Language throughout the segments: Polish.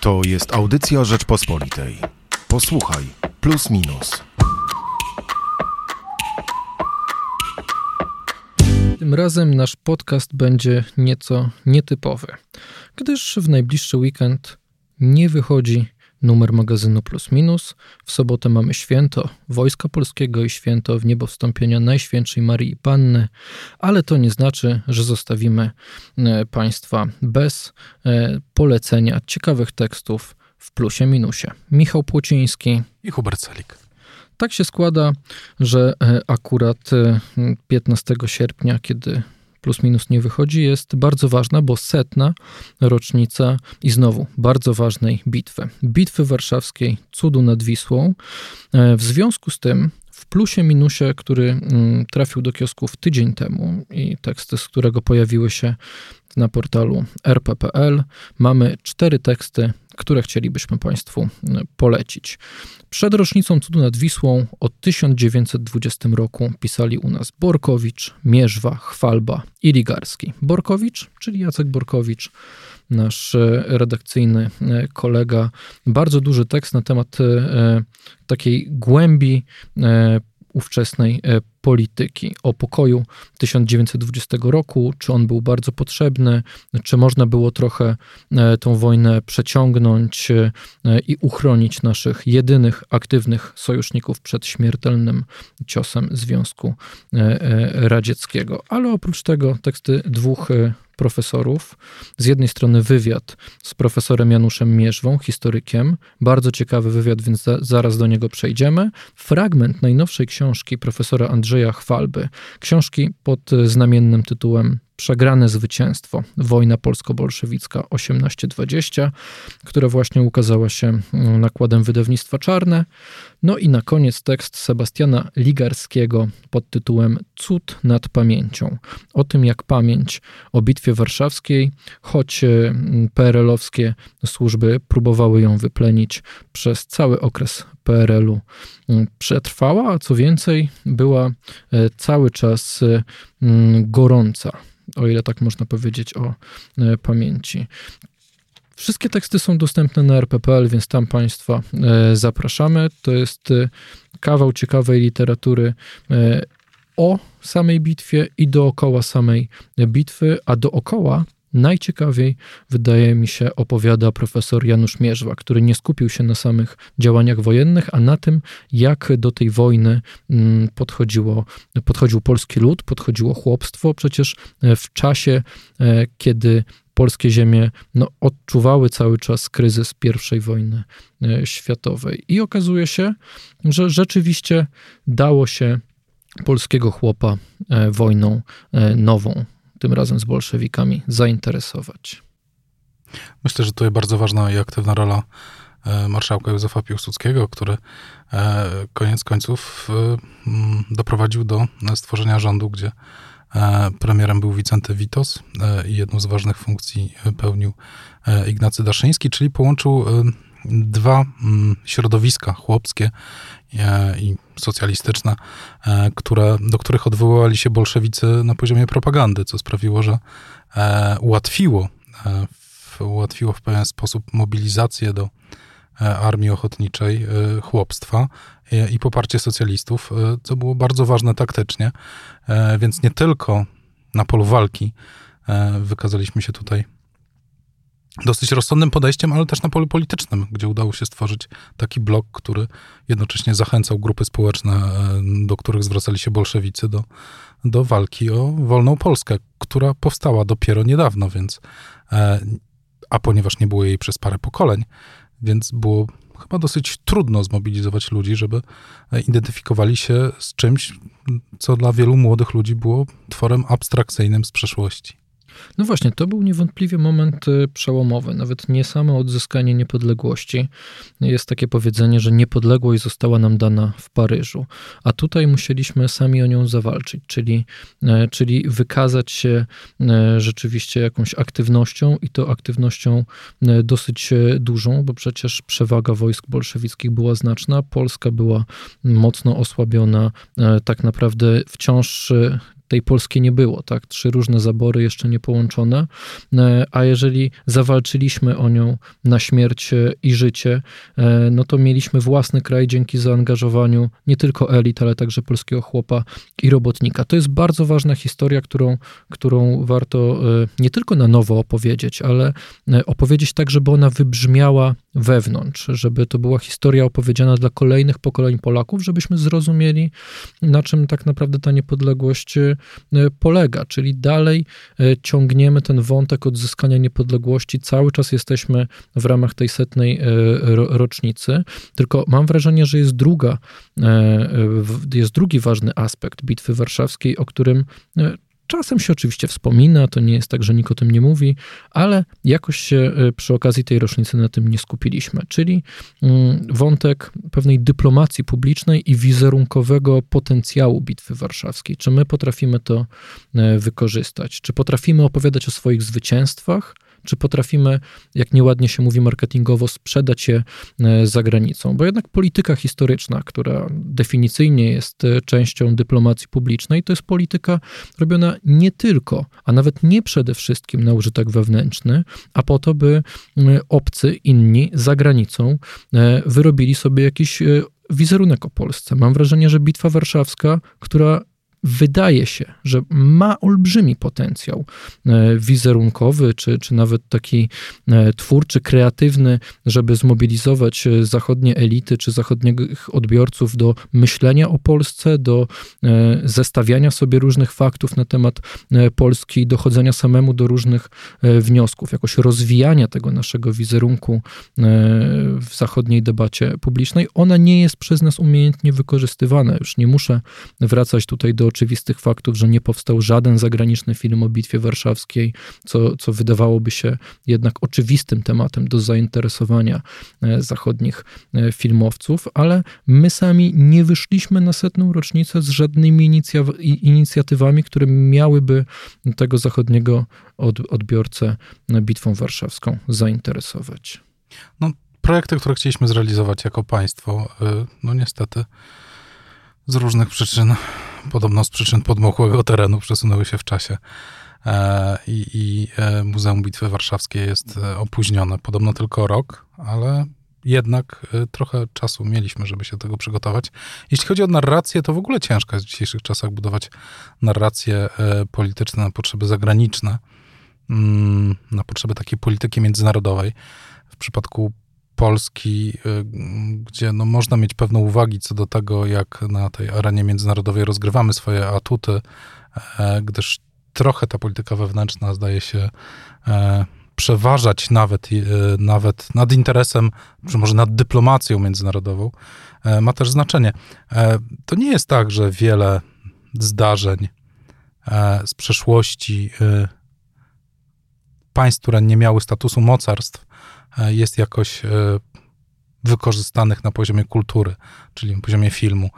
To jest audycja Rzeczpospolitej. Posłuchaj, plus minus. Tym razem nasz podcast będzie nieco nietypowy, gdyż w najbliższy weekend nie wychodzi numer magazynu Plus Minus. W sobotę mamy święto Wojska Polskiego i święto w niebo wstąpienia Najświętszej Marii Panny, ale to nie znaczy, że zostawimy e, Państwa bez e, polecenia ciekawych tekstów w plusie minusie. Michał Płociński i Hubert Celik. Tak się składa, że e, akurat 15 sierpnia, kiedy plus minus nie wychodzi, jest bardzo ważna, bo setna rocznica i znowu bardzo ważnej bitwy. Bitwy warszawskiej, cudu nad Wisłą. E, w związku z tym w plusie minusie, który mm, trafił do kiosków tydzień temu i teksty, z którego pojawiły się na portalu rp.pl, mamy cztery teksty, które chcielibyśmy Państwu mm, polecić. Przed rocznicą Cudu nad Wisłą od 1920 roku pisali u nas Borkowicz, Mierzwa, Chwalba i Ligarski. Borkowicz, czyli Jacek Borkowicz, nasz e, redakcyjny e, kolega, bardzo duży tekst na temat e, takiej głębi ówczesnej e, polityki, o pokoju 1920 roku, czy on był bardzo potrzebny, czy można było trochę e, tą wojnę przeciągnąć e, i uchronić naszych jedynych aktywnych sojuszników przed śmiertelnym ciosem Związku Radzieckiego. Ale oprócz tego teksty dwóch profesorów. Z jednej strony wywiad z profesorem Januszem Mierzwą, historykiem. Bardzo ciekawy wywiad, więc za, zaraz do niego przejdziemy. Fragment najnowszej książki profesora Andrzeja Chwalby. Książki pod znamiennym tytułem Przegrane zwycięstwo. Wojna polsko-bolszewicka 1820, która właśnie ukazała się mm, nakładem wydawnictwa Czarne. No i na koniec tekst Sebastiana Ligarskiego pod tytułem Cud nad pamięcią. O tym, jak pamięć o Bitwie Warszawskiej, choć mm, PRL-owskie służby próbowały ją wyplenić przez cały okres PRL-u, mm, przetrwała, a co więcej, była e, cały czas e, gorąca o ile tak można powiedzieć o e, pamięci. Wszystkie teksty są dostępne na rppl, więc tam Państwa e, zapraszamy. To jest e, kawał ciekawej literatury o samej bitwie i dookoła samej bitwy, a dookoła Najciekawiej, wydaje mi się, opowiada profesor Janusz Mierzwa, który nie skupił się na samych działaniach wojennych, a na tym, jak do tej wojny mm, podchodziło, podchodził polski lud, podchodziło chłopstwo. Przecież e, w czasie, e, kiedy polskie ziemie no, odczuwały cały czas kryzys I wojny e, światowej. I okazuje się, że rzeczywiście dało się polskiego chłopa wojną nową tym razem z bolszewikami, zainteresować. Myślę, że jest bardzo ważna i aktywna rola e, marszałka Józefa Piłsudskiego, który e, koniec końców e, doprowadził do stworzenia rządu, gdzie premierem był Wicenty Witos i jedną z ważnych funkcji pełnił Ignacy Daszyński, czyli połączył dwa środowiska chłopskie i socjalistyczne, e, które, do których odwoływali się bolszewicy na poziomie propagandy, co sprawiło, że e, ułatwiło, e, ułatwiło w pewien sposób mobilizację do armii ochotniczej chłopstwa i poparcie socjalistów, co było bardzo ważne taktycznie. Więc nie tylko na polu walki wykazaliśmy się tutaj dosyć rozsądnym podejściem, ale też na polu politycznym, gdzie udało się stworzyć taki blok, który jednocześnie zachęcał grupy społeczne, e, do których zwracali się bolszewicy, do, do walki o wolną Polskę, która powstała dopiero niedawno, więc e, a ponieważ nie było jej przez parę pokoleń, więc było chyba dosyć trudno zmobilizować ludzi, żeby e, identyfikowali się z czymś, co dla wielu młodych ludzi było tworem abstrakcyjnym z przeszłości. No właśnie, to był niewątpliwie moment y, przełomowy. Nawet nie samo odzyskanie niepodległości. Jest takie powiedzenie, że niepodległość została nam dana w Paryżu, a tutaj musieliśmy sami o nią zawalczyć, czyli, e, czyli wykazać się e, rzeczywiście jakąś aktywnością i to aktywnością e, dosyć dużą, bo przecież przewaga wojsk bolszewickich była znaczna. Polska była mocno osłabiona, tak naprawdę wciąż tej Polski nie było, tak? Trzy różne zabory jeszcze nie połączone, a jeżeli zawalczyliśmy o nią na śmierć i życie, no to mieliśmy własny kraj dzięki zaangażowaniu nie tylko elit, ale także polskiego chłopa i robotnika. To jest bardzo ważna historia, którą, którą warto nie tylko na nowo opowiedzieć, ale opowiedzieć tak, żeby ona wybrzmiała wewnątrz, żeby to była historia opowiedziana dla kolejnych pokoleń Polaków, żebyśmy zrozumieli, na czym tak naprawdę ta niepodległość e, polega. Czyli dalej e, ciągniemy ten wątek odzyskania niepodległości, cały czas jesteśmy w ramach tej setnej e, rocznicy, tylko mam wrażenie, że jest druga, jest drugi ważny aspekt Bitwy Warszawskiej, o którym Czasem się oczywiście wspomina, to nie jest tak, że nikt o tym nie mówi, ale jakoś się e, przy okazji tej rocznicy na tym nie skupiliśmy. Czyli mm, wątek pewnej dyplomacji publicznej i wizerunkowego potencjału Bitwy Warszawskiej. Czy my potrafimy to e, wykorzystać? Czy potrafimy opowiadać o swoich zwycięstwach? Czy potrafimy, jak nieładnie się mówi marketingowo, sprzedać je e, za granicą. Bo jednak polityka historyczna, która definicyjnie jest e, częścią dyplomacji publicznej, to jest polityka robiona nie tylko, a nawet nie przede wszystkim na użytek wewnętrzny, a po to, by obcy, inni za granicą e, wyrobili sobie jakiś wizerunek o Polsce. Mam wrażenie, że Bitwa Warszawska, która wydaje się, że ma olbrzymi potencjał e, wizerunkowy, czy, czy nawet taki e, twórczy, kreatywny, żeby zmobilizować e, zachodnie elity, czy zachodnich odbiorców do myślenia o Polsce, do zestawiania sobie różnych faktów na temat Polski, dochodzenia samemu do różnych wniosków, jakoś rozwijania tego naszego wizerunku w zachodniej debacie publicznej. Ona nie jest przez nas umiejętnie wykorzystywana. Już nie muszę wracać tutaj do oczywistych faktów, że nie powstał żaden zagraniczny film o Bitwie Warszawskiej, co, co wydawałoby się jednak oczywistym tematem do zainteresowania e, zachodnich e, filmowców, ale my sami nie wyszliśmy na setną rocznicę z żadnymi inicjatywami, które miałyby tego zachodniego odbiorcę Bitwą Warszawską zainteresować. No, projekty, które chcieliśmy zrealizować jako państwo, y, no niestety z różnych przyczyn, podobno z przyczyn podmokłego terenu, przesunęły się w czasie. E, I, i e, Muzeum Bitwy Warszawskiej jest e, opóźnione. Podobno tylko rok, ale jednak trochę czasu mieliśmy, żeby się do tego przygotować. Jeśli chodzi o narrację, to w ogóle ciężko jest w dzisiejszych czasach budować narracje polityczne na potrzeby zagraniczne, mm, na potrzeby takiej polityki międzynarodowej. W przypadku Polski, y, gdzie no można mieć pewne uwagi co do tego, jak na tej arenie międzynarodowej rozgrywamy swoje atuty, e, gdyż trochę ta polityka wewnętrzna zdaje się e, przeważać nawet, e, nawet nad interesem, czy może nad dyplomacją międzynarodową, ma też znaczenie. To nie jest tak, że wiele zdarzeń z przeszłości państw, które nie miały statusu mocarstw, jest jakoś e, wykorzystanych na poziomie kultury, czyli na poziomie filmu.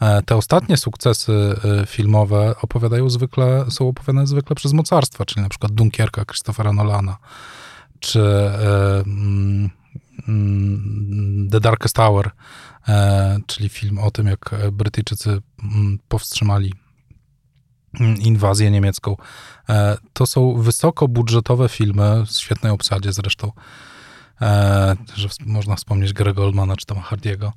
E, te ostatnie sukcesy filmowe opowiadają zwykle, są opowiadane zwykle przez mocarstwa, czyli na przykład Dunkierka Christophera Nolana, czy mm, mm, The Darkest Hour, czyli film o tym, jak Brytyjczycy mm, powstrzymali inwazję niemiecką. To są wysokobudżetowe filmy, z świetnej obsadzie zresztą, e, że można wspomnieć Gary Goldmana czy Toma Hardiego,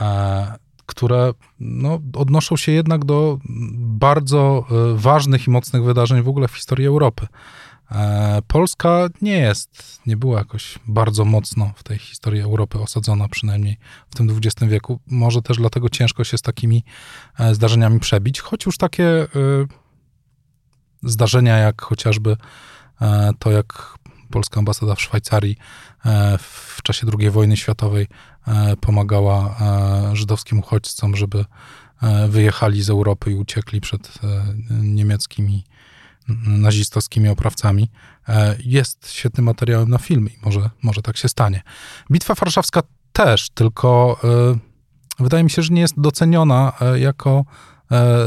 e, które no, odnoszą się jednak do bardzo e, ważnych i mocnych wydarzeń w ogóle w historii Europy. E, Polska nie jest, nie była jakoś bardzo mocno w tej historii Europy osadzona, przynajmniej w tym XX wieku. Może też dlatego ciężko się z takimi zdarzeniami przebić, choć już takie zdarzenia jak chociażby to, jak polska ambasada w Szwajcarii e, w czasie II wojny światowej e, pomagała e, żydowskim uchodźcom, żeby wyjechali z Europy i uciekli przed niemieckimi nazistowskimi oprawcami. Jest świetnym materiałem na film i może, może tak się stanie. Bitwa warszawska też, tylko wydaje mi się, że nie jest doceniona jako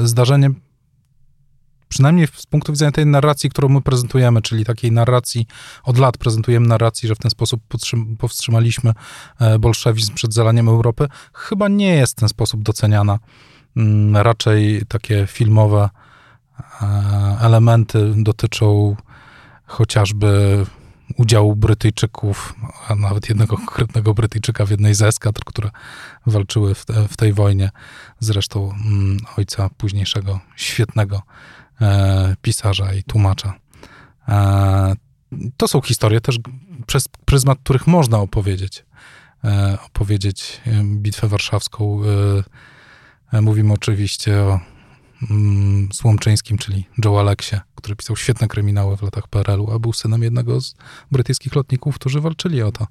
zdarzenie przynajmniej z punktu widzenia tej narracji, którą my prezentujemy, czyli takiej narracji, od lat prezentujemy narracji, że w ten sposób powstrzymaliśmy e, bolszewizm przed zalaniem Europy, chyba nie jest w ten sposób doceniana. Mm, raczej takie filmowe elementy dotyczą chociażby udziału Brytyjczyków, a nawet jednego konkretnego Brytyjczyka w jednej z eskadr, które walczyły w, te, w tej wojnie. Zresztą mm, ojca późniejszego świetnego e, pisarza i tłumacza. E, to są historie też przez pryzmat, których można opowiedzieć. E, opowiedzieć e, Bitwę Warszawską. E, mówimy oczywiście o mm, Słomczyńskim, czyli Joe Aleksie, który pisał świetne kryminały w latach PRL-u, a był synem jednego z brytyjskich lotników, którzy walczyli o to,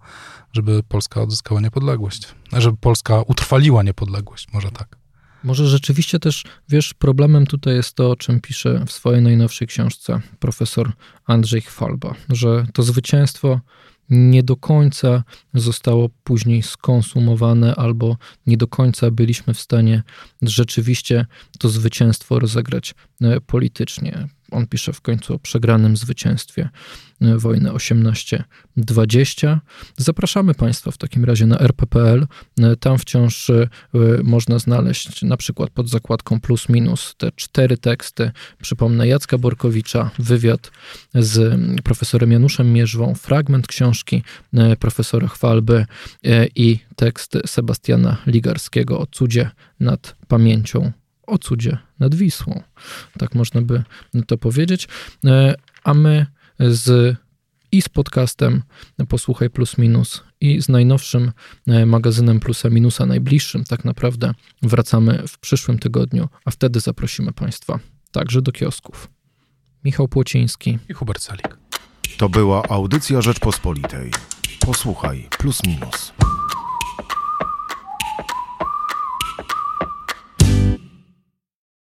żeby Polska odzyskała niepodległość. Żeby Polska utrwaliła niepodległość, może tak. Może rzeczywiście też, wiesz, problemem tutaj jest to, o czym pisze w swojej najnowszej książce profesor Andrzej Chwalba, że to zwycięstwo nie do końca zostało później skonsumowane, albo nie do końca byliśmy w stanie rzeczywiście to zwycięstwo rozegrać e, politycznie. On pisze w końcu o przegranym zwycięstwie e, wojny 18-20. Zapraszamy Państwa w takim razie na rp.pl. E, tam wciąż e, można znaleźć na przykład pod zakładką plus minus te cztery teksty. Przypomnę Jacka Borkowicza, wywiad z profesorem Januszem Mierzwą, fragment książki profesora Chwalby i tekst Sebastiana Ligarskiego o cudzie nad pamięcią o cudzie nad Wisłą. Tak można by to powiedzieć. E, a my z i z podcastem Posłuchaj Plus Minus i z najnowszym e, magazynem Plusa Minusa, najbliższym tak naprawdę, wracamy w przyszłym tygodniu, a wtedy zaprosimy Państwa także do kiosków. Michał Płociński i Hubert Salik. To była audycja Rzeczpospolitej. Posłuchaj Plus Minus.